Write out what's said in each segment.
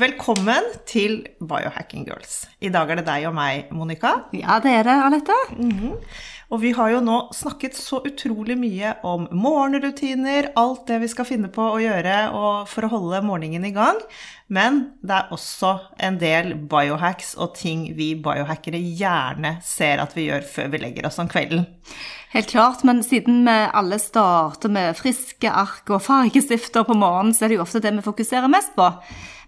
Velkommen til Biohacking Girls. I dag er det deg og meg, Monica. Ja, det er det, Anette. Og vi har jo nå snakket så utrolig mye om morgenrutiner, alt det vi skal finne på å gjøre for å holde morgenen i gang. Men det er også en del biohacks og ting vi biohackere gjerne ser at vi gjør før vi legger oss om kvelden. Helt klart, men siden vi alle starter med friske ark og fargestifter på morgenen, så er det jo ofte det vi fokuserer mest på.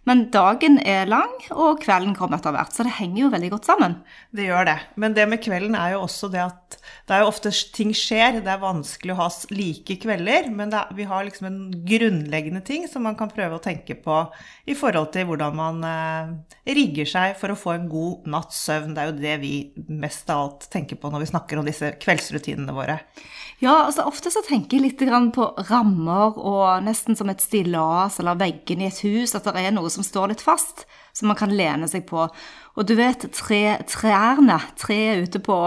Men dagen er lang, og kvelden kommer etter hvert, så det henger jo veldig godt sammen. Det gjør det. Men det med kvelden er jo også det at det er jo ofte ting skjer. Det er vanskelig å ha like kvelder, men er, vi har liksom en grunnleggende ting som man kan prøve å tenke på i forhold til hvordan man eh, rigger seg for å få en god natts søvn. Det er jo det vi mest av alt tenker på når vi snakker om disse kveldsrutinene våre. Ja, altså ofte så tenker jeg litt på rammer og nesten som et stillas eller veggen i et hus, at det er noe som står litt fast, som man kan lene seg på. Og du vet tre, trærne, treet ute på,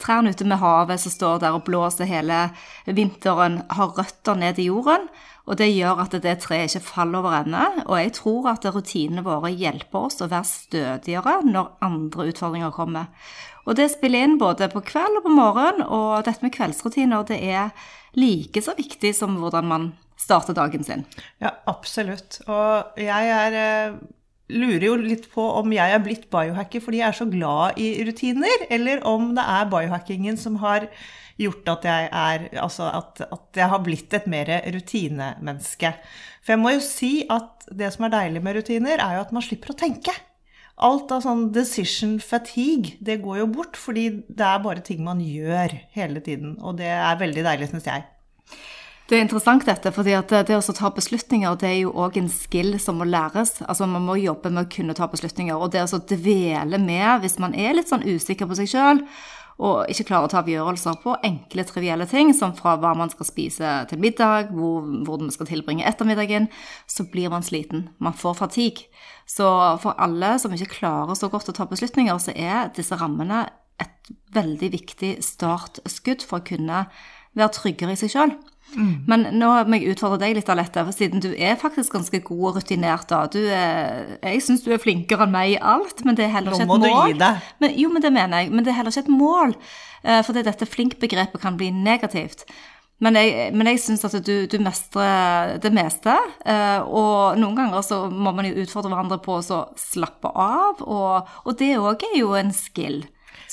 trærne ute med havet som står der og blåser hele vinteren, har røtter ned i jorden. Og det gjør at det treet ikke faller over ende. Og jeg tror at rutinene våre hjelper oss å være stødigere når andre utfordringer kommer. Og det spiller inn både på kveld og på morgen, og dette med kveldsrutiner det er like så viktig som hvordan man starter dagen sin. Ja, absolutt. Og jeg er eh, lurer jo litt på om jeg er blitt biohacker fordi jeg er så glad i rutiner, eller om det er biohackingen som har gjort at jeg er Altså at, at jeg har blitt et mer rutinemenneske. For jeg må jo si at det som er deilig med rutiner, er jo at man slipper å tenke. Alt av sånn decision fatigue, det går jo bort, fordi det er bare ting man gjør hele tiden. Og det er veldig deilig, syns jeg. Det er interessant dette, fordi det å ta beslutninger det er jo òg en skill som må læres. Altså Man må jobbe med å kunne ta beslutninger. Og det å dvele med hvis man er litt sånn usikker på seg sjøl, og ikke klarer å ta avgjørelser på enkle, trivielle ting, som fra hva man skal spise til middag, hvor, hvordan man skal tilbringe ettermiddagen, så blir man sliten. Man får fatigue. Så for alle som ikke klarer så godt å ta beslutninger, så er disse rammene et veldig viktig startskudd for å kunne være tryggere i seg sjøl. Mm. Men nå må jeg utfordre deg litt, Alette, for siden du er faktisk ganske god og rutinert. da. Du er, jeg syns du er flinkere enn meg i alt, men det er heller ikke et mål. Nå må du gi deg. Men, jo, men det mener jeg. Men det er heller ikke et mål. for fordi dette flink-begrepet kan bli negativt. Men jeg, men jeg syns at du, du, mestrer det meste. Eh, og noen ganger så må man jo utfordre hverandre på å slappe av. Og, og det òg er jo en skill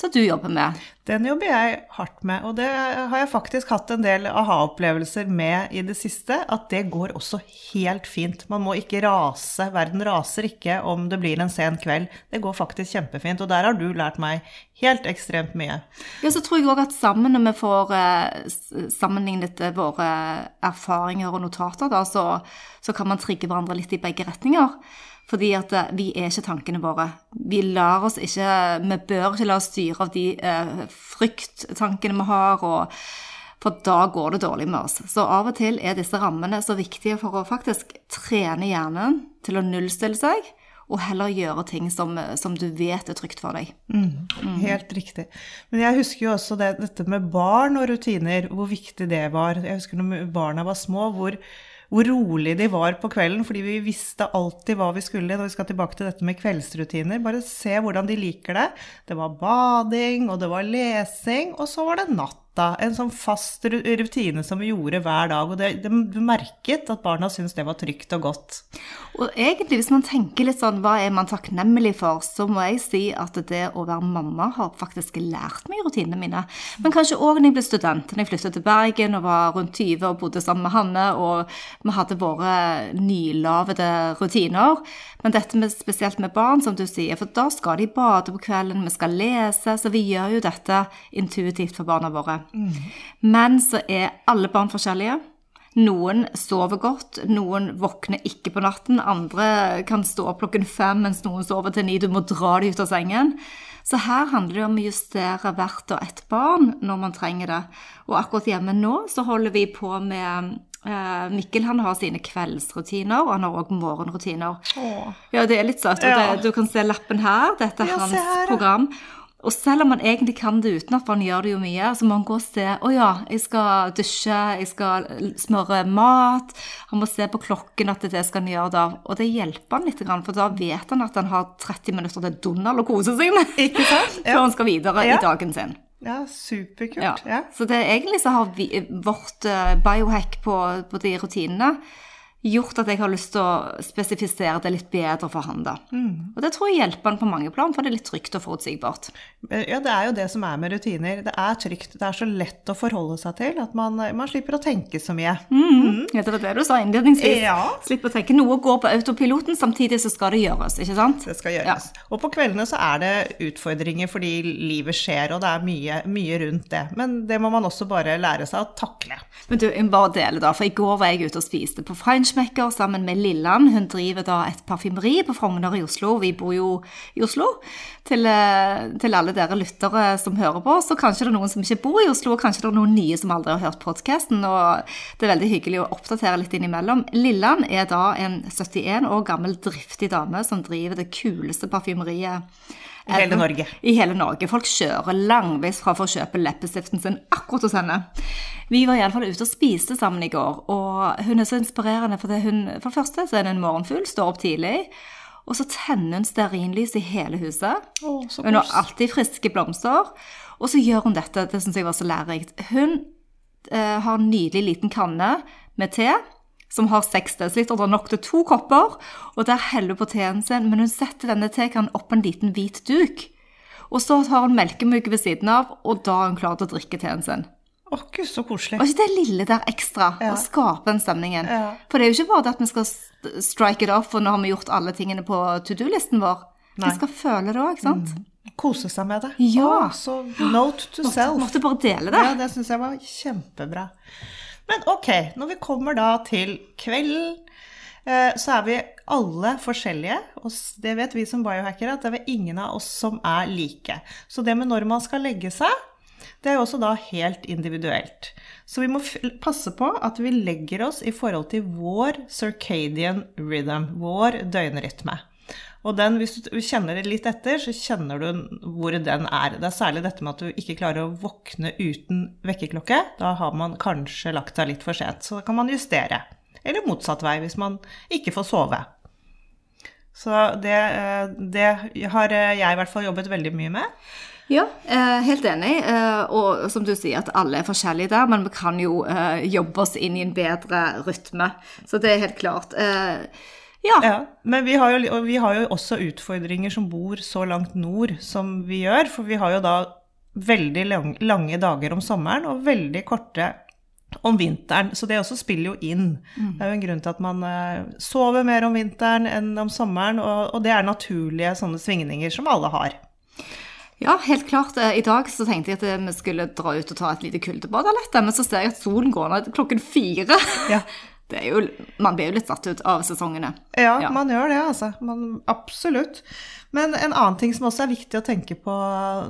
som du jobber med. Den jobber jeg hardt med, og det har jeg faktisk hatt en del aha-opplevelser med i det siste. At det går også helt fint. Man må ikke rase. Verden raser ikke om det blir en sen kveld. Det går faktisk kjempefint, og der har du lært meg helt ekstremt mye. Ja, så tror jeg òg at sammen når vi får eh, sammenlignet våre erfaringer og notater, da, så, så kan man trigge hverandre litt i begge retninger. Fordi at eh, vi er ikke tankene våre. Vi lar oss ikke Vi bør ikke la oss styre av de eh, frykttankene vi har, og, for da går det dårlig med oss. Så av og til er disse rammene så viktige for å faktisk trene hjernen til å nullstille seg. Og heller gjøre ting som, som du vet er trygt for deg. Mm, helt riktig. Men jeg husker jo også det, dette med barn og rutiner, hvor viktig det var. Jeg husker når barna var små, hvor hvor rolig de var på kvelden, fordi vi visste alltid hva vi skulle når vi skal tilbake til dette med kveldsrutiner. Bare se hvordan de liker det. Det var bading, og det var lesing, og så var det natt natta. En sånn fast rutine som vi gjorde hver dag. Og det, det, merket at barna syntes det var trygt og godt. Og egentlig, hvis man tenker litt sånn hva er man takknemlig for, så må jeg si at det å være mamma har faktisk lært meg rutinene mine. Men kanskje òg når jeg ble student. Når jeg flyttet til Bergen og var rundt 20 og bodde sammen med Hanne, og vi hadde våre nylavede rutiner. Men dette med, spesielt med barn, som du sier, for da skal de bade på kvelden, vi skal lese, så vi gjør jo dette intuitivt for barna våre. Mm. Men så er alle barn forskjellige. Noen sover godt, noen våkner ikke på natten. Andre kan stå opp klokken fem mens noen sover til ni. Du må dra dem ut av sengen. Så her handler det om å justere hvert og ett barn når man trenger det. Og akkurat hjemme nå så holder vi på med eh, Mikkel han har sine kveldsrutiner, og han har òg morgenrutiner. Åh. Ja, det er litt søtt. og. Det, du kan se lappen her. Dette er Ja, hans her, program. Og selv om man egentlig kan det utenat, for han gjør det jo mye, så må han gå og se Å ja, jeg skal dusje, jeg skal smøre mat. Han må se på klokken at det er skal han gjøre da. Og det hjelper han litt, for da vet han at han har 30 minutter til Donald å kose seg med. Ikke sant? Før han skal videre Ja. i dagen sin. ja, superkult. Ja. Så det, egentlig så har vi, vårt eh, biohack på, på de rutinene gjort at jeg har lyst til å spesifisere det litt bedre for han. da. Mm. Og det tror jeg hjelper han på mange plan, for det er litt trygt og forutsigbart. Ja, det er jo det som er med rutiner. Det er trygt. Det er så lett å forholde seg til at man, man slipper å tenke så mye. Ja, det var det du sa innledningsvis. Ja. Slipper å tenke noe går på autopiloten, samtidig så skal det gjøres, ikke sant? Det skal gjøres. Og på kveldene så er det utfordringer fordi livet skjer, og det er mye, mye rundt det. Men det må man også bare lære seg å takle. Men du, jeg må bare dele da, for i går var jeg ute og spiste på Feinschmecker sammen med Lilland. Hun driver da et parfymeri på Frogner i Oslo. Vi bor jo i Oslo. Til, eh, til alle dere lyttere som hører på, så kanskje det er noen som ikke bor i Oslo, og kanskje det er noen nye som aldri har hørt podkasten. Og det er veldig hyggelig å oppdatere litt innimellom. Lilland er da en 71 år gammel driftig dame som driver det kuleste parfymeriet I hele Norge. i hele Norge. Folk kjører langveis fra for å kjøpe leppestiften sin akkurat hos henne. Vi var iallfall ute og spiste sammen i går, og hun er så inspirerende. For, det hun, for det første så er det en morgenfugl, står opp tidlig, og så tenner hun stearinlys i hele huset. Så Hun har alltid friske blomster. Og så gjør hun dette, det syns jeg var så lærerikt. Hun eh, har en nydelig liten kanne med te. Som har 6 dl, det er nok til to kopper. Og der heller hun på teen sin, men hun setter denne tekannen opp på en liten hvit duk. Og så har hun melkemugg ved siden av, og da er hun klar til å drikke teen sin. Å, gud, så koselig. Og ikke det lille der ekstra, Ja. å skape den stemningen. Ja. For det er jo ikke bare det at vi skal strike it off, og nå har vi gjort alle tingene på to do-listen vår. Nei. Vi skal føle det òg, ikke sant? Kose seg med det. Ja. Oh, så note to self. Måtte bare dele det. Ja, det syns jeg var kjempebra. Men ok, når vi kommer da til kvelden, eh, så er vi alle forskjellige. Og det vet vi som biohackere, at det er ingen av oss som er like. Så det med når man skal legge seg, det er jo også da helt individuelt. Så vi må passe på at vi legger oss i forhold til vår circadian rhythm, vår døgnrytme. Og den, hvis du kjenner det litt etter, så kjenner du hvor den er. Det er særlig dette med at du ikke klarer å våkne uten vekkerklokke. Da har man kanskje lagt seg litt for sent, så da kan man justere. Eller motsatt vei, hvis man ikke får sove. Så det, eh, det har jeg i hvert fall jobbet veldig mye med. Ja, eh, helt enig. Eh, og som du sier, at alle er forskjellige der, men vi kan jo eh, jobbe oss inn i en bedre rytme. Så det er helt klart. Ja. Ja, men vi har, jo, vi har jo også utfordringer som bor så langt nord som vi gjør. For vi har jo da veldig lang, lange dager om sommeren og veldig korte om vinteren. Så det også spiller jo inn. Det er jo en grunn til at man eh, sover mer om vinteren enn om sommeren, og, og det er naturlige sånne svingninger som alle har. Ja, helt klart. Eh, I dag så tenkte jeg at eh, vi skulle dra ut og ta et lite kuldebad men så ser jeg at solen går ned klokken fire. Ja. Det jo, man blir jo litt satt ut av sesongene. Ja, Ja. man gjør det, altså. Man, absolutt. Men en annen ting som også er viktig å tenke på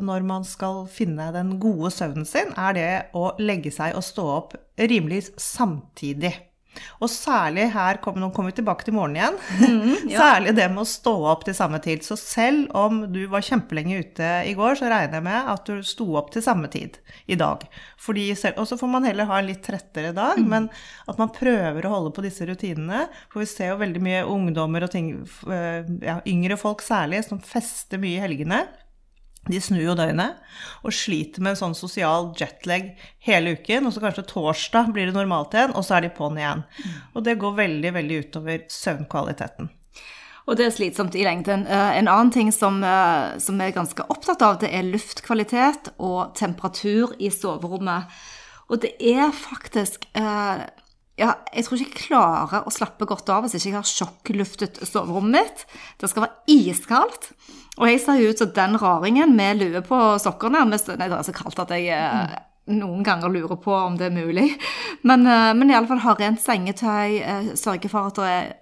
når man skal finne den gode søvnen sin, er det å legge seg og stå opp rimelig samtidig. Og særlig her kommer, kommer vi tilbake til morgenen igjen. Mm, Særlig det med å stå opp til samme tid. Så selv om du var kjempelenge ute i går, så regner jeg med at du sto opp til samme tid i dag. Og så får man heller ha en litt trettere dag, Mm. men at man prøver å holde på disse rutinene. For vi ser jo veldig mye ungdommer og ting, eh, ja, yngre folk særlig, som fester mye i helgene. De snur jo døgnet og sliter med en sånn sosial jetlag hele uken. Og så kanskje torsdag blir det normalt igjen, og så er de på'n igjen. Og det går veldig, veldig utover søvnkvaliteten. Og det er slitsomt i lengden. Eh, En annen ting som, eh, som er ganske opptatt av, det er luftkvalitet og temperatur i soverommet. Og det er faktisk eh, ja, jeg tror ikke jeg klarer å slappe godt av hvis ikke jeg har sjokkluftet soverommet mitt. Det skal være iskaldt. Og jeg ser jo ut som den raringen med lue på sokker nærmest. nei, det er så kaldt at jeg, mm. noen ganger lurer på om det er mulig. Men, eh, men iallfall ha rent sengetøy, eh, sørge for at det er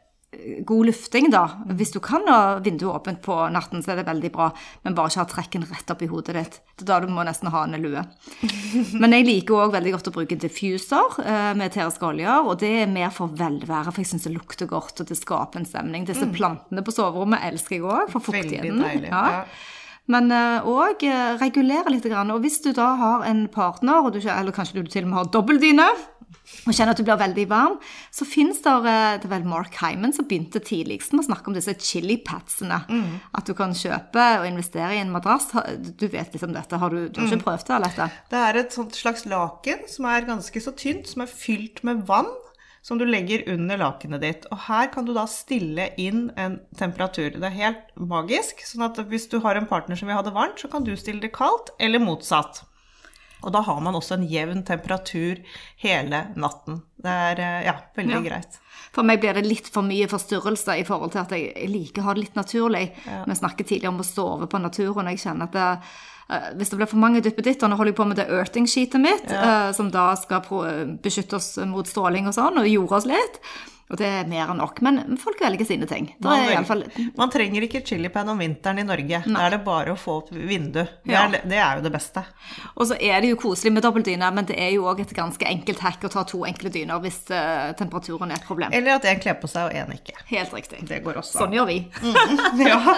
god lufting, da. Hvis du kan ha vinduet åpent på natten, så er det veldig bra, men bare ikke ha trekken rett opp i hodet ditt. Det er da du må nesten ha en lue. Men jeg liker òg veldig godt å bruke diffuser eh, med eteriske oljer, og det er mer for velvære, for jeg syns det lukter godt, og det skaper en stemning. Disse plantene på soverommet elsker jeg òg, for fuktigheten. Ja. Ja. Men òg regulere litt. Og hvis du da har en partner, du, eller kanskje du til og med har dobbeltdyne, og kjenner at du blir veldig varm, så fins det eh, Det vel Mark Hyman som begynte tidligst med å snakke om disse chilipadsene. At du kan kjøpe og investere i en madrass. Du vet litt om dette. Har du, du har ikke prøvd det, eller Det er et sånt slags laken som er ganske så tynt, som er fylt med vann, som du legger under lakenet ditt. Og her kan du da stille inn en temperatur. Det er helt magisk. sånn at hvis du har en partner som vil ha det varmt, så kan du stille det kaldt, eller motsatt. Og da har man også en jevn temperatur hele natten. Det er eh, ja, veldig Ja. greit. For meg blir det litt for mye forstyrrelse i forhold til at jeg liker å ha det litt naturlig. Vi snakket tidligere om å sove på naturen, og jeg kjenner at det, hvis det blir for mange duppeditter Nå holder jeg på med det earthing-sheetet mitt, eh, som da skal pro- beskytte oss mot stråling og sånn, og jorde oss litt. Og det er mer enn nok. Men folk velger sine ting. Man, er i fall man trenger ikke chilipan om vinteren i Norge. Da er det bare å få opp vindu. Det, Ja. det er jo det beste. Og så er det jo koselig med dobbeltdyne, men det er jo òg et ganske enkelt hack å ta to enkle dyner hvis uh, temperaturen er et problem. Eller at en kler på seg og en ikke. Helt riktig. Det går også. Sånn gjør vi. Ja.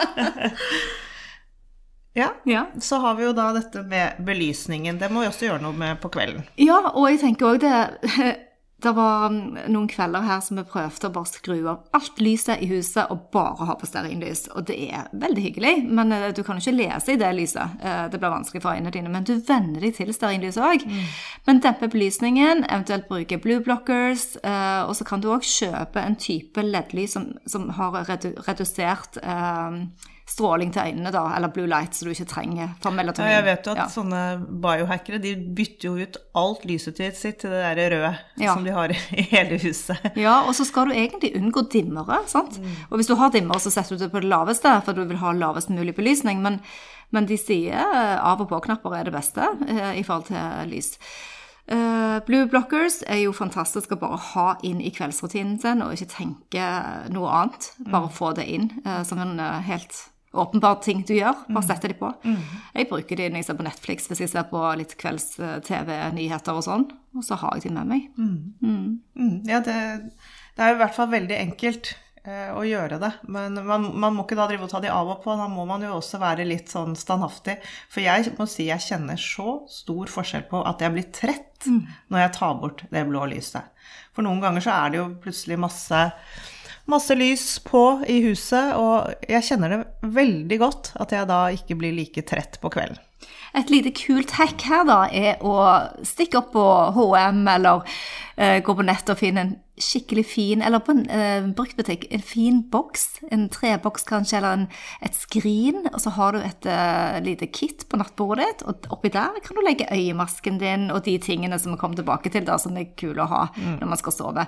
ja. Ja. Så har vi jo da dette med belysningen. Det må vi også gjøre noe med på kvelden. Ja, og jeg tenker òg det Det var mm, noen kvelder her som vi prøvde å bare skru av alt lyset i huset og bare ha på stearinlys. Og det er veldig hyggelig, men eh, du kan jo ikke lese i det lyset. Eh, Det blir vanskelig for øynene dine, men du venner deg til stearinlys òg. Men dempe belysningen, eventuelt bruke blue blockers, eh, og så kan du òg kjøpe en type LED-lys som, som har redu redusert stråling til øynene, da, eller blue light, så du ikke trenger for Ja, jeg vet jo at Ja. sånne biohackere de bytter jo ut alt lyset sitt til det der røde Ja. som de har i hele huset. Ja, og så skal du egentlig unngå dimmere, sant? Og hvis du har dimmere, så setter du det på det laveste, for du vil ha lavest mulig belysning, men, men de sier eh, av og på-knapper er det beste eh, i forhold til lys. Uh, Blue blockers er jo fantastisk å bare ha inn i kveldsrutinen sin, og ikke tenke noe annet. Bare få det inn uh, som en uh, helt åpenbar ting du gjør. Bare sette de på. Jeg bruker de når jeg ser på Netflix, hvis jeg ser på litt kvelds-TV-nyheter og sånn, og så har jeg de med meg. Mm, ja, det, det er i hvert fall veldig enkelt eh, å gjøre det. Men man, man må ikke da drive og ta de av og på. Da må man jo også være litt sånn standhaftig. For jeg må si jeg kjenner så stor forskjell på at jeg blir trett når jeg tar bort det blå lyset. For noen ganger så er det jo plutselig masse Masse lys på i huset, og jeg kjenner det veldig godt at jeg da ikke blir like trett på kvelden. Et lite kult hack her da er å stikke opp på H&M eller uh, gå på nett og finne en skikkelig fin, eller på en uh, bruktbutikk, en fin boks, en treboks kanskje, eller en, et skrin, og så har du et uh, lite kit på nattbordet ditt, og oppi der kan du legge øyemasken din og de tingene som vi kommer tilbake til da, som er kule å ha når man skal sove.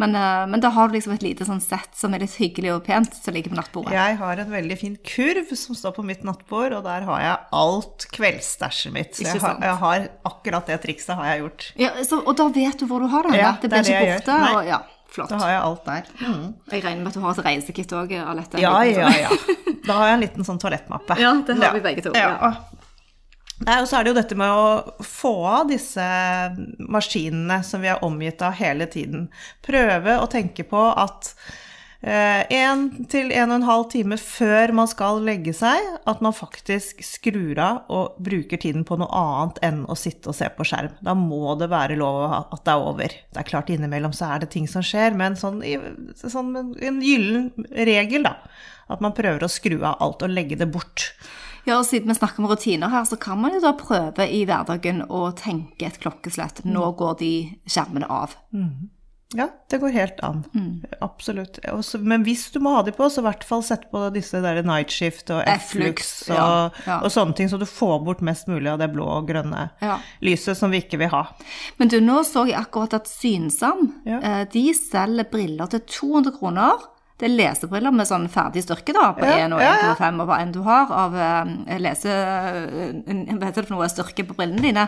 Men, uh, men da har du liksom et lite sånn sett som er litt hyggelig og pent, som ligger på nattbordet. Jeg har en veldig fin kurv som står på mitt nattbord, og der har jeg alt kveldsstæsjet mitt. Så jeg har, jeg har akkurat det trikset har jeg gjort. Ja, så, og da vet du hvor du har det. Ja, det blir ikke borte. Og, ja, flott. Da har jeg alt der. Mm. Jeg regner med at du har et reisekitt òg, Alette. Ja, ja, ja. Da har jeg en liten sånn toalettmappe. Ja, det har vi begge to, ja. Nei, og så er det jo dette med å få av disse maskinene som vi er omgitt av hele tiden. Prøve å tenke på at én til en og en halv time før man skal legge seg, at man faktisk skrur av og bruker tiden på noe annet enn å sitte og se på skjerm. Da må det være lov at det er over. Det er klart innimellom så er det ting som skjer, men sånn, sånn en gyllen regel, da. At man prøver å skru av alt og legge det bort. Ja, og Siden vi snakker om rutiner her, så kan man jo da prøve i hverdagen å tenke et klokkeslett. Nå går de skjermene av. Ja, det går helt an. Absolutt. Også, men hvis du må ha de på, så i hvert fall sett på disse der night shift og F-lux, og, ja, ja. og sånne ting, så du får bort mest mulig av det blå og grønne Ja. lyset som vi ikke vil ha. Men du, nå så jeg akkurat at Synsam eh, de selger briller til 200 kroner. Det er lesebriller med sånn ferdig styrke da, på Ja, 1 og ja, ja. 1,5 og hva enn du har av eh, lese... eh, Hva heter det for noe? Styrke på brillene dine.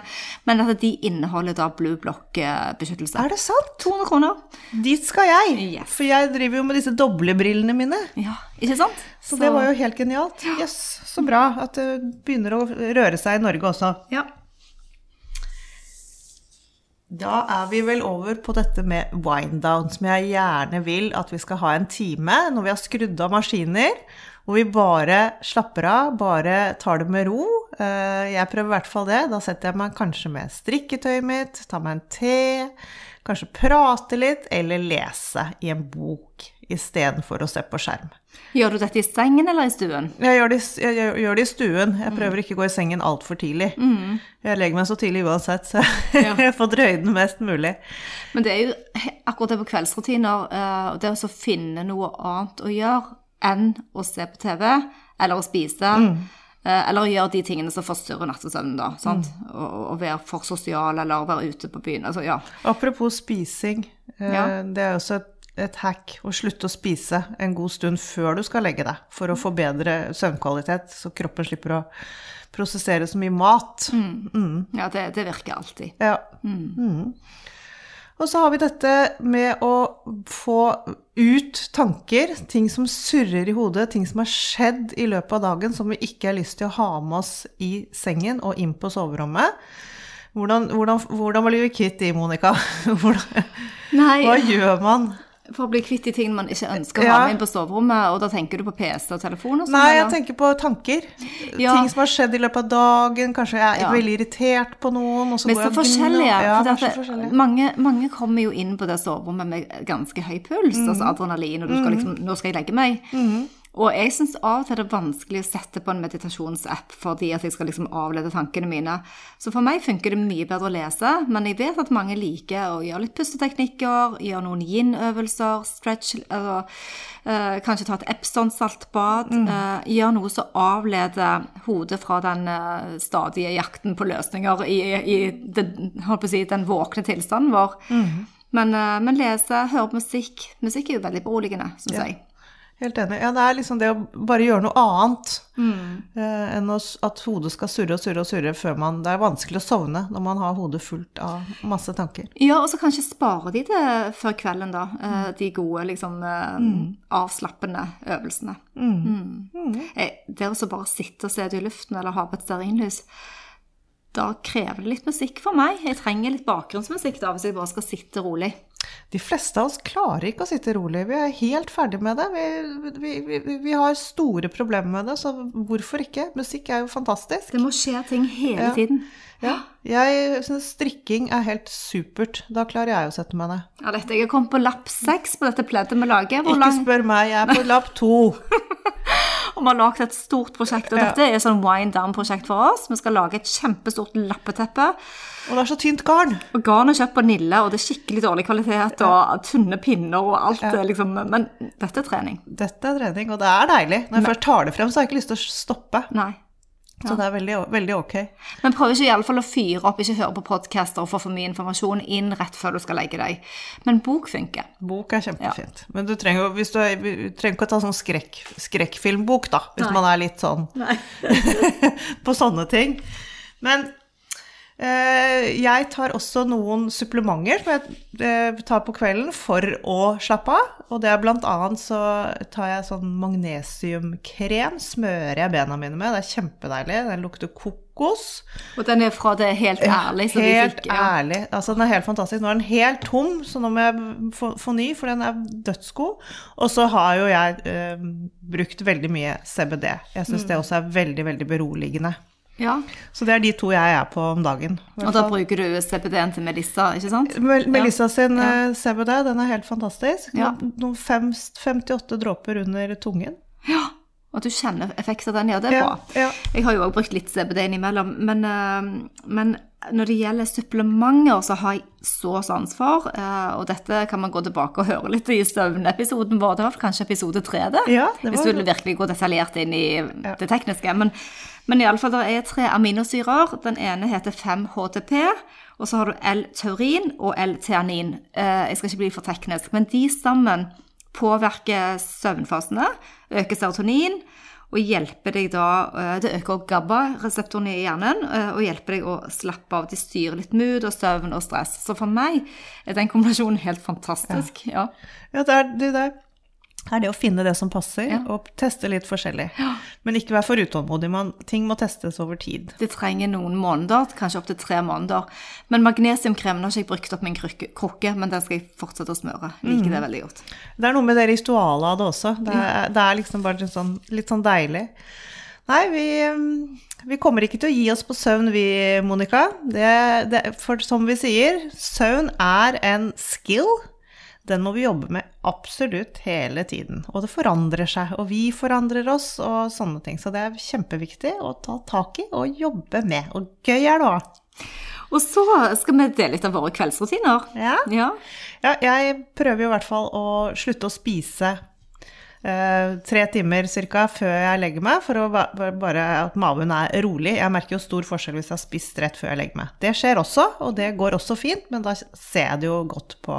Men at de inneholder da blue block-beskyttelse. Er det sant? 200 kroner. Dit skal jeg. Yes. For jeg driver jo med disse doble brillene mine. Ja, ikke sant? Så det var jo helt genialt. Jøss, så bra at det begynner å røre seg i Norge også. Ja. Da er vi vel over på dette med wind-down, som jeg gjerne vil at vi skal ha en time når vi har skrudd av maskiner, hvor vi bare slapper av, bare tar det med ro. Eh, Jeg prøver i hvert fall det. Da setter jeg meg kanskje med strikketøyet mitt, tar meg en te, kanskje prate litt, eller lese i en bok istedenfor å se på skjerm. Gjør du dette i sengen eller i stuen? Jeg gjør, det, jeg gjør- gjør det i stuen. Jeg prøver ikke å gå i sengen altfor tidlig. Jeg legger meg så tidlig uansett, så jeg får drøyd den mest mulig. Men det er jo akkurat det på kveldsrutiner, eh, og det å finne noe annet å gjøre enn å se på TV eller å spise. Mm. Eller å gjøre de tingene som forstyrrer nattesøvnen, da. Sant? Å, å være for sosial eller være ute på byen. Altså, ja. Apropos spising. eh, Ja. Det er også et, et hack å slutte å spise en god stund før du skal legge deg, for å få bedre søvnkvalitet, så kroppen slipper å prosessere så mye mat. ja det, det virker alltid. Ja. Mm. Og så har vi dette med å få ut tanker, ting som surrer i hodet, ting som har skjedd i løpet av dagen som vi ikke har lyst til å ha med oss i sengen og inn på soverommet. Hvordan, hvordan, hvordan blir vi kvitt de, Monica? Hvordan, hva gjør man? For å bli kvitt de tingene man ikke ønsker å ha med inn på soverommet, og da tenker du på PC og telefon og sånn? Nei, jeg eller? tenker på tanker. Ja. Ting som har skjedd i løpet av dagen. Kanskje jeg er Ja. veldig irritert på noen. Og så Men så forskjellige. Ja, for det forskjellige. mange, mange kommer jo inn på det soverommet med ganske høy puls, Mm. altså adrenalin, og du skal liksom Nå skal jeg legge meg. Og jeg syns av og til det er vanskelig å sette på en meditasjonsapp fordi at jeg skal liksom avlede tankene mine. Så for meg funker det mye bedre å lese, men jeg vet at mange liker å gjøre litt pusteteknikker, gjøre noen yin-øvelser, stretch, altså, eh, kanskje ta et Epson-saltbad. Mm. eh, gjøre noe som avleder hodet fra den eh, stadige jakten på løsninger i, i den, si, den våkne tilstanden vår. Mm. Men, men lese, høre musikk Musikk er jo veldig beroligende, syns Ja. jeg. Helt enig. Ja, det er liksom det å bare gjøre noe annet Mm. eh, enn at hodet skal surre og surre og surre før man Det er vanskelig å sovne når man har hodet fullt av masse tanker. Ja, og så kanskje spare de det før kvelden, da. eh, De gode, liksom eh, avslappende øvelsene. Mm. Eh, Det å bare sitte og se ut i luften eller ha på et stearinlys, da krever det litt musikk for meg. Jeg trenger litt bakgrunnsmusikk da, hvis jeg bare skal sitte rolig. De fleste av oss klarer ikke å sitte rolig. Vi er helt ferdig med det. Vi, vi, vi, vi har store problemer med det, så hvorfor ikke? Musikk er jo fantastisk. Det må skje ting hele Ja. tiden. Ja. Jeg syns strikking er helt supert. Da klarer jeg å sette meg ned. Ja, dette, jeg er kommet på lapp seks på dette pleddet vi lager. Hvor Ikke lang, spør meg, jeg er på lapp to. og vi har lagd et stort prosjekt. Og Ja. dette er et sånn wind down-prosjekt for oss. Vi skal lage et kjempestort lappeteppe. Og det er så tynt garn. Og garn er kjøpt på Nille, og det er skikkelig dårlig kvalitet, og tynne pinner og alt. Ja. Liksom, men dette er trening. Dette er trening, og det er deilig. Når jeg først tar det frem, så har jeg ikke lyst til å stoppe. Nei. Så det er veldig, veldig ok. Men prøv ikke i alle fall å fyre opp, ikke høre på podcaster og få for mye informasjon inn rett før du skal legge deg. Men bok funker. Bok er kjempefint. Men du trenger, du, er- du trenger ikke å ta sånn skrekk, skrekkfilmbok, da. Hvis Nei. man er litt sånn på sånne ting. Men jeg tar også noen supplementer som jeg eh, tar på kvelden for å slappe av. Og det er blant annet så tar jeg sånn magnesiumkrem, smører jeg bena mine med. Det er kjempedeilig. Den lukter kokos. Og den er fra det helt ærlig, så Helt fikk ja. ærlig. Altså, den er helt fantastisk. Nå er den helt tom, så nå må jeg få, få ny, for den er dødsgod. Og så har jo jeg eh, brukt veldig mye CBD. Jeg syns Mm. det også er veldig, veldig beroligende. Ja. Så det er de to jeg er på om dagen. Og da bruker du CBD-en til Melissa, ikke sant? Mel Melissa sin Ja. eh, CBD, den er helt fantastisk. Ja. Noen, noen fem, 58 dråper under tungen. Ja. Og at du kjenner effekten av den, ja, det er Ja, bra. ja. Jeg har jo også brukt litt CBD innimellom, men, eh, men når det gjelder supplementer, så har jeg så sans for, eh, og dette kan man gå tilbake og høre litt i søvnepisoden vår, det var kanskje episode tre det? Ja, det Hvis du virkelig gå detaljert inn i det tekniske. Men, men i alle fall, det er tre aminosyrer. Den ene heter 5-HTP, og så har du L-taurin og L-teanin. Eh, Jeg skal ikke bli for teknisk, men de sammen påvirker søvnfasene, øker serotonin, og hjelper deg da eh, Det øker også GABA-reseptorene i hjernen eh, og hjelper deg å slappe av. De styrer litt mood og søvn og stress. Så for meg er den kombinasjonen helt fantastisk. Ja. Ja, det er det, er, er det å finne det som passer, Ja. og teste litt forskjellig. Men ikke være for utålmodig. Man, ting må testes over tid. Det trenger noen måneder, kanskje opptil tre måneder. Men magnesiumkremen har ikke jeg brukt opp min krukke, men den skal jeg fortsette å smøre. Liker det veldig godt. Det er noe med det ritualet av det også. Det er, det er liksom bare litt sånn, litt sånn deilig. Nei, vi, mm, vi kommer ikke til å gi oss på søvn, vi, Monica. Det, det, for som vi sier, søvn er en skill. Den må vi jobbe med absolutt hele tiden. Og det forandrer seg, og vi forandrer oss og sånne ting. Så det er kjempeviktig å ta tak i og jobbe med. Og gøy er det òg. Og så skal vi dele litt av våre kveldsrutiner. Ja. Ja. Ja, jeg prøver jo i hvert fall å slutte å spise Uh, tre timer ca. før jeg legger meg, for å ba- ba- bare at maven er rolig. Jeg merker jo stor forskjell hvis jeg har spist rett før jeg legger meg. Det skjer også, og det går også fint, men da ser jeg det jo godt på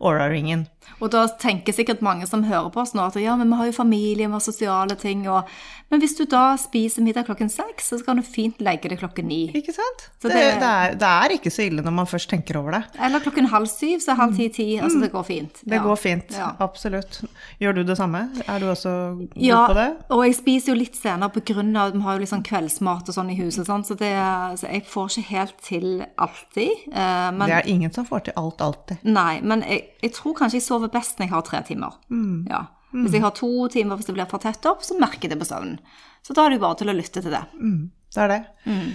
Aura-ringen. Og da tenker sikkert mange som hører på oss nå at ja, men vi har jo familie, vi har sosiale ting, og Men hvis du da spiser middag klokken seks, så kan du fint legge det klokken ni. Ikke sant? Så det, det- det, er, det er ikke så ille når man først tenker over det. Eller klokken halv syv, så halv ti-ti. Altså, det går fint. Det Ja. går fint, Ja. absolutt. Gjør du det samme? Er du også god Ja, på det? Ja, og jeg spiser jo litt senere på grunn av at vi har jo litt sånn kveldsmat og sånn i huset, sånn, Så, det, så jeg får ikke helt til alltid. eh, men, Det er ingen som får til alt alltid. Nei, men jeg, jeg tror kanskje jeg sover best når jeg har tre timer. Mm. Ja. Hvis jeg har to timer, hvis det blir for tett opp, så merker jeg det på søvnen. Så da er det jo bare til å lytte til det. Det er det. Mm.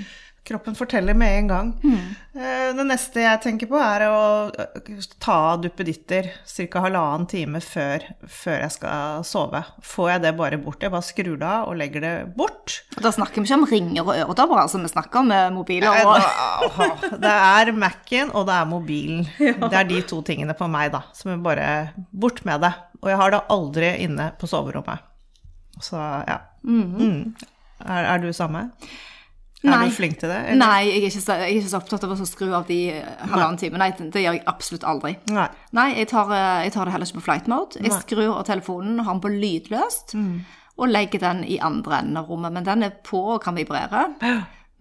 Kroppen forteller med en gang. Mm. Det neste jeg tenker på, er å ta av duppeditter ca. halvannen time før, før jeg skal sove. Får jeg det bare bort? Jeg bare skrur det av og legger det bort. Da snakker vi ikke om ringer og øredobber, altså vi snakker om eh, mobiler og Det er Mac-en, og det er mobilen. Det er de to tingene på meg, da. Som er bare bort med det. Og jeg har det aldri inne på soverommet. Så ja. Mm. Er, er du samme? Er du flink til det? eller? Nei, jeg er, ikke så, jeg er ikke så opptatt av å skru av de halvannen time. Nei, det gjør jeg absolutt aldri. Nei. Nei, jeg tar, eh, jeg tar det heller ikke på flight mode. Jeg Nei. Mm. skrur av telefonen har den på lydløst, og legger den i andre enden av rommet. Men den er på og kan vibrere.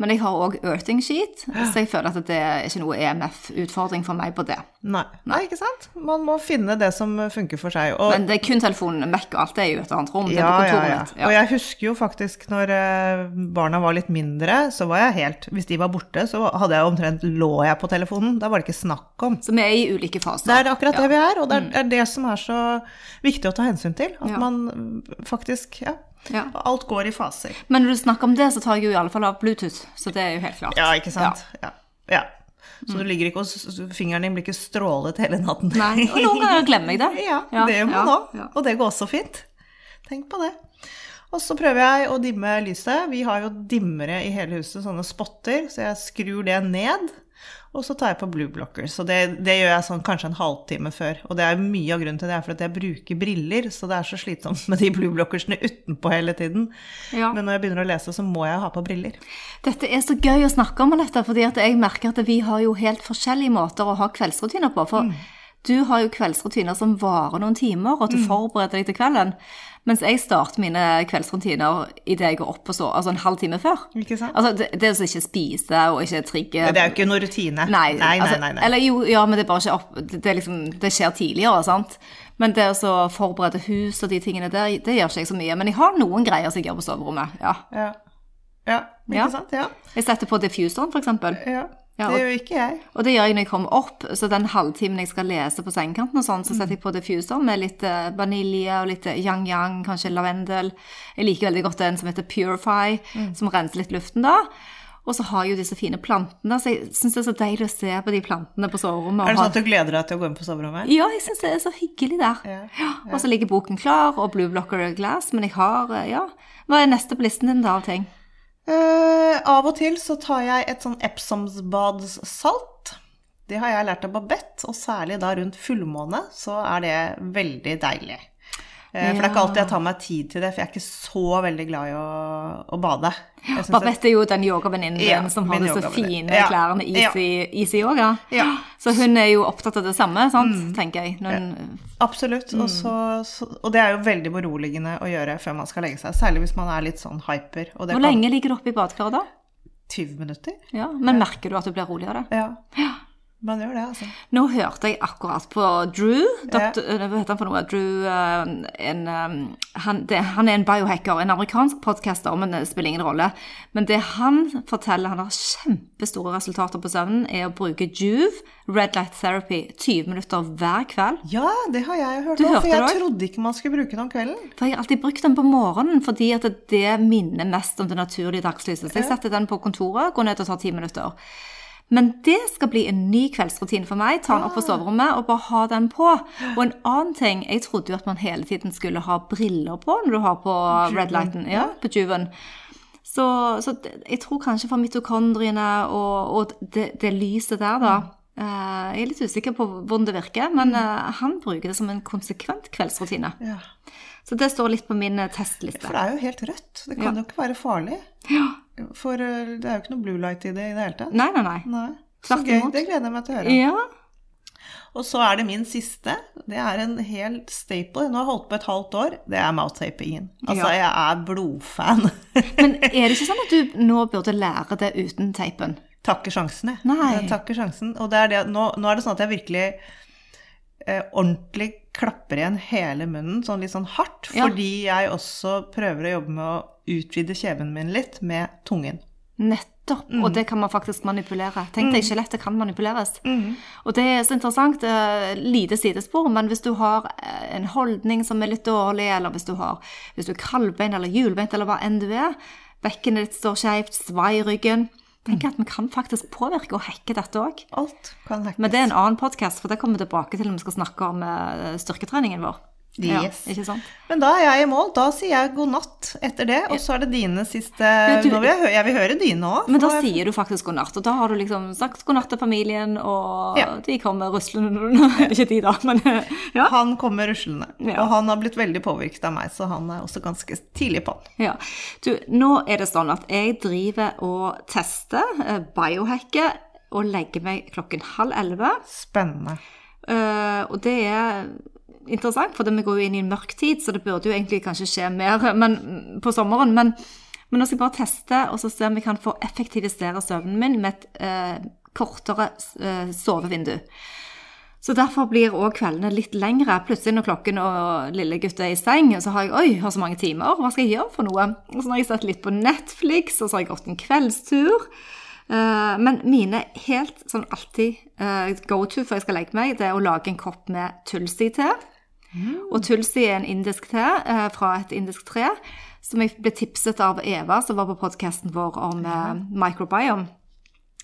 Men jeg har òg earthing sheet, så jeg føler at det er ikke noe EMF-utfordring for meg på det. Nei. Nei, ikke sant? Man må finne det som funker for seg. Og, Men det er kun telefonen, Mac og alt det er jo et annet rom. Det er ja, ja, kontoret ja. mitt. Og jeg husker jo faktisk når eh, barna var litt mindre, så var jeg helt Hvis de var borte, så hadde jeg omtrent lå jeg på telefonen. Da var det ikke snakk om. Så vi er i ulike faser. Det er akkurat det vi er, og det er, det som er så viktig å ta hensyn til. At Ja. man faktisk Ja. Ja. Alt går i faser. Men når du snakker om det, så tar jeg jo i alle fall av Bluetooth, så det er jo helt klart. Ja, ikke sant? Ja. ja. Så du ligger ikke og fingeren din blir ikke strålet hele natten. Nei, og noen ganger glemmer jeg det. Ja, Ja, det må man òg. ja. Og det går også fint. Tenk på det. Og så prøver jeg å dimme lyset. Vi har jo dimmere i hele huset, sånne spotter, så jeg skrur det ned. Og så tar jeg på blue blocker. Så det, det gjør jeg sånn kanskje en halvtime før. Og det er mye av grunnen til det, er for at jeg bruker briller, så det er så slitsomt med de blue blockersene utenpå hele tiden. Ja. Men når jeg begynner å lese, så må jeg ha på briller. Dette er så gøy å snakke om dette, fordi jeg merker at vi har jo helt forskjellige måter å ha kveldsrutiner på. For du har jo kveldsrutiner som varer noen timer, og du forbereder deg til kvelden. Mens jeg starter mine kveldsrutiner idet jeg går opp og så, altså en halv time før. Ikke sant? Altså det, det å ikke spise og ikke trigge Det er jo ikke noe rutine. Nei, nei, altså, nei, nei. Eller jo, ja, men det er bare ikke opp Det, er liksom, det skjer tidligere, sant. Men det å forberede hus og de tingene der, det gjør ikke jeg så mye. Men jeg har noen greier som jeg gjør på soverommet. Ja. Ja. ja, ikke Ja. sant? Ja. Jeg setter på diffuseren, for eksempel. Ja. og, Det gjør ikke jeg. Og det gjør jeg når jeg kommer opp, så den halvtimen jeg skal lese på sengekanten og sånn, så setter jeg på diffuser med litt eh, vanilje og litt yang-yang, kanskje lavendel. Jeg liker veldig godt den som heter Purify, som renser litt luften da. Og så har jeg jo disse fine plantene, så jeg syns det er så deilig å se på de plantene på soverommet. Er det sånn at du gleder deg til å gå inn på soverommet? Ja, jeg syns det er så hyggelig der. Ja, Og så ligger boken klar, og Blue Blocker Glass, men jeg har, eh, ja Hva er neste på listen din da av ting? Eh, av og til så tar jeg et sånn Epsomsbadssalt. Det har jeg lært av Babette, og særlig da rundt fullmåne så er det veldig deilig. Eh, For det er ikke alltid jeg tar meg tid til det, for jeg er ikke så veldig glad i å, å bade. Babette er jo den yogavenninnen din Ja, som har disse fine Ja. klærne Easy, easy Yoga. Ja. Så hun er jo opptatt av det samme, sant, Mm. tenker jeg. Hun, Absolutt. Og, så, så, og det er jo veldig beroligende å gjøre før man skal legge seg. Særlig hvis man er litt sånn hyper. Hvor kan lenge ligger du oppe i badekaret da? 20 minutter. Ja, Men merker du at du blir roligere? Ja. Man gjør det, altså. Nå hørte jeg akkurat på Drew. Doktor, eh, Hva heter han for noe? Drew eh, en, eh, han, det, han er en biohacker, en amerikansk podcaster, men det spiller ingen rolle. Men det han forteller, han har kjempestore resultater på søvnen, er å bruke Juve, Red Light Therapy, 20 minutter hver kveld. Ja, det har jeg hørt Du om, for jeg trodde ikke man skulle bruke den om kvelden. For jeg har alltid brukt den på morgenen, fordi at det minner mest om det naturlige dagslyset. Så jeg setter den på kontoret, går ned og tar ti minutter. Men det skal bli en ny kveldsrutine for meg. Ta den opp på soverommet og bare ha den på. Og en annen ting, jeg trodde jo at man hele tiden skulle ha briller på når du har på red lighten. Ja, på Juven. Så, så jeg tror kanskje for mitokondriene og, og det, det lyset der, da eh, Jeg er litt usikker på hvordan det virker, men eh, han bruker det som en konsekvent kveldsrutine. Ja. Så det står litt på min eh, testliste. For det er jo helt rødt. Det kan jo ikke være farlig. Ja. For eh, det er jo ikke noe blue light i det i det hele tatt. Nei, nei, nei. Nei. Så gøy. imot. Det gleder jeg meg til å høre. Ja. Og så er det min siste. Det er en hel staple. Nå har jeg holdt på et halvt år. Det er mouth-tapingen. Altså, Ja. jeg er blodfan. Men er det ikke sånn at du nå burde lære det uten teipen? takker sjansen, jeg. Nei. Jeg takker sjansen. Og det er det, nå, nå er det sånn at jeg virkelig eh, ordentlig klapper igjen hele munnen, sånn litt sånn hardt. Ja. Fordi jeg også prøver å jobbe med å utvide kjeven min litt med tungen. Nettopp. Mm. Og det kan man faktisk manipulere. Tenk deg, skjelettet kan manipuleres. Og det er så interessant. eh, Lite sidespor, men hvis du har eh, en holdning som er litt dårlig, eller hvis du, har, hvis du er kaldbeint eller hjulbeint eller hva enn du er, bekkenet ditt står skjevt, svai ryggen Tenk at vi kan faktisk påvirke og hacke dette òg. Men det er en annen podkast, for det kommer vi tilbake til når vi skal snakke om eh, styrketreningen vår. Yes. Ja? Men da er jeg i mål. Da sier jeg god natt etter det, og så er det dine siste du- Nå vil jeg, jeg vil høre dine òg. Men da sier du faktisk god natt, og da har du liksom sagt god natt til familien, og Ja. de kommer ruslende Ikke de, da, men ja. Han kommer ruslende. Ja. Og han har blitt veldig påvirket av meg, så han er også ganske tidlig på. ja. Du, nå er det sånn at jeg driver og tester, biohacket biohacker, og legger meg klokken halv elleve. Spennende. Uh, og det er interessant, for vi går jo inn i en mørk tid, så det burde jo egentlig kanskje skje mer men, på sommeren. Men, men nå skal jeg bare teste, og så se om vi kan få effektivisere søvnen min med et eh, kortere eh, sovevindu. Så derfor blir òg kveldene litt lengre. Plutselig når klokken og lille gutt er i seng, så har jeg oi, har så mange timer, hva skal jeg gjøre for noe? Og så har jeg sett litt på Netflix, og så har jeg gått en kveldstur. Eh, men mine helt sånn alltid eh, go to før jeg skal legge meg, det er å lage en kopp med tulsi-te. Og tulsi er en indisk te eh, fra et indisk tre, som jeg ble tipset av Eva, som var på podkasten vår om eh, microbiome.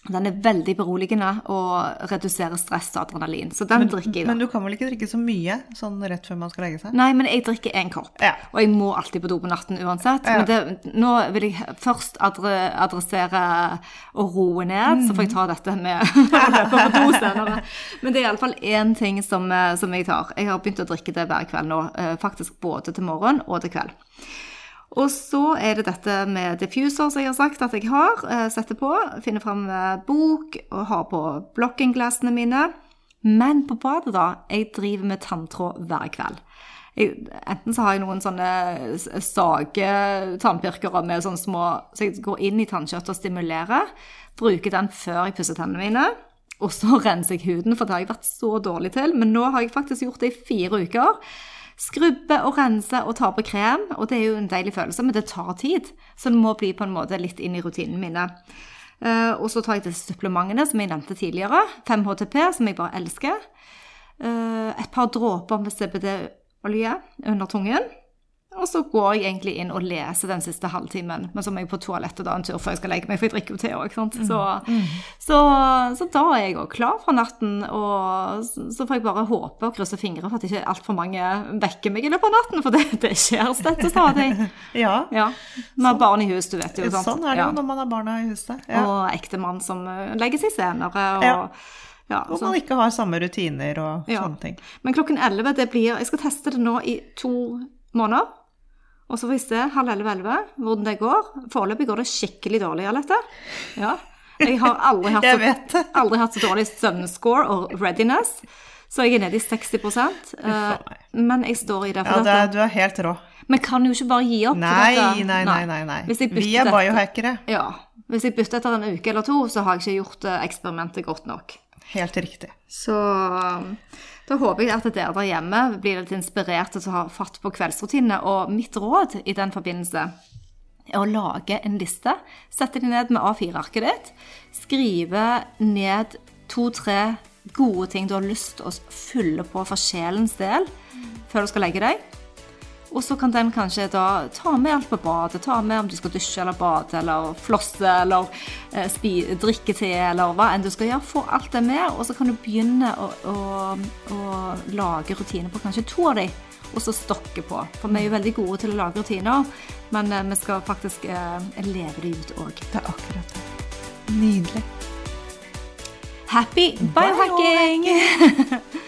Den er veldig beroligende og reduserer stress og adrenalin. Så den drikker jeg da. Men du kan vel ikke drikke så mye sånn rett før man skal legge seg? Nei, men jeg drikker én kopp. Ja. Og jeg må alltid på do på natten uansett. Ja. Men det, nå vil jeg først adre, adressere og roe ned, så får jeg ta dette med å løpe på do senere. Men det er iallfall én ting som, eh, som jeg tar. Jeg har begynt å drikke det hver kveld nå. eh, Faktisk både til morgen og til kveld. Og så er det dette med diffuser som jeg har sagt at jeg har. eh, Setter på, finner fram eh, bok og har på blokkinglassene mine. Men på badet, da, jeg driver med tanntråd hver kveld. Jeg, enten så har jeg noen sånne sage tannpirkere med sånne små Så jeg går inn i tannkjøttet og stimulerer. Bruker den før jeg pusser tennene mine. Og så renser jeg huden, for det har jeg vært så dårlig til. Men nå har jeg faktisk gjort det i fire uker. Skrubbe og rense og ta på krem, og det er jo en deilig følelse, men det tar tid. Så det må bli på en måte litt inn i rutinene mine. Uh, og så tar jeg disse supplementene som jeg nevnte tidligere. 5-HTP, som jeg bare elsker. Uh, et par dråper med CBD-olje under tungen. Og så går jeg egentlig inn og leser den siste halvtimen. Men så må jeg på toalettet da en tur før jeg skal legge meg, for jeg drikker jo te òg. Så, så, så da er jeg òg klar for natten. Og så får jeg bare håpe og krysse fingre for at ikke altfor mange vekker meg i løpet av natten, for det, det skjer støtt og stadig. Ja. Ja. Har barn i hus, du vet jo. sant? Sånn er det Ja. jo når man har barna i huset. Ja. Og ektemann som eh, legger seg senere. Og, Ja. ja, Og man ikke har samme rutiner og Ja. sånne ting. Men klokken 11, det blir Jeg skal teste det nå i to måneder. Og så får vi se halv elleve-elleve hvordan det går. Foreløpig går det skikkelig dårlig, Alette. Ja. Jeg har aldri hatt, så, aldri hatt så dårlig søvnscore og readiness. Så jeg er nede i 60 eh, Men jeg står i det. Ja, For det er, du er helt rå. vi kan jo ikke bare gi opp. Nei, nei, nei, nei. nei. Vi er biohackere. Ja. Hvis jeg bytter etter en uke eller to, så har jeg ikke gjort eh, eksperimentet godt nok. Helt riktig. Så um, da håper jeg at dere der hjemme blir litt inspirerte til å ha fatt på kveldsrutinene. Og mitt råd i den forbindelse er å lage en liste. Sette deg ned med A4-arket ditt. Skrive ned to-tre gode ting du har lyst til å fylle på for sjelens del før du skal legge deg. Og så kan den kanskje da ta med alt på badet. Ta med om du skal dusje eller bade eller flosse eller eh, spi, drikke te eller hva enn du skal gjøre. Få alt det med, og så kan du begynne å, å, å lage rutiner på kanskje to av de, og så stokke på. For vi er jo veldig gode til å lage rutiner, men eh, vi skal faktisk eh, leve det ut òg. Det er akkurat det. Nydelig. Happy biohacking!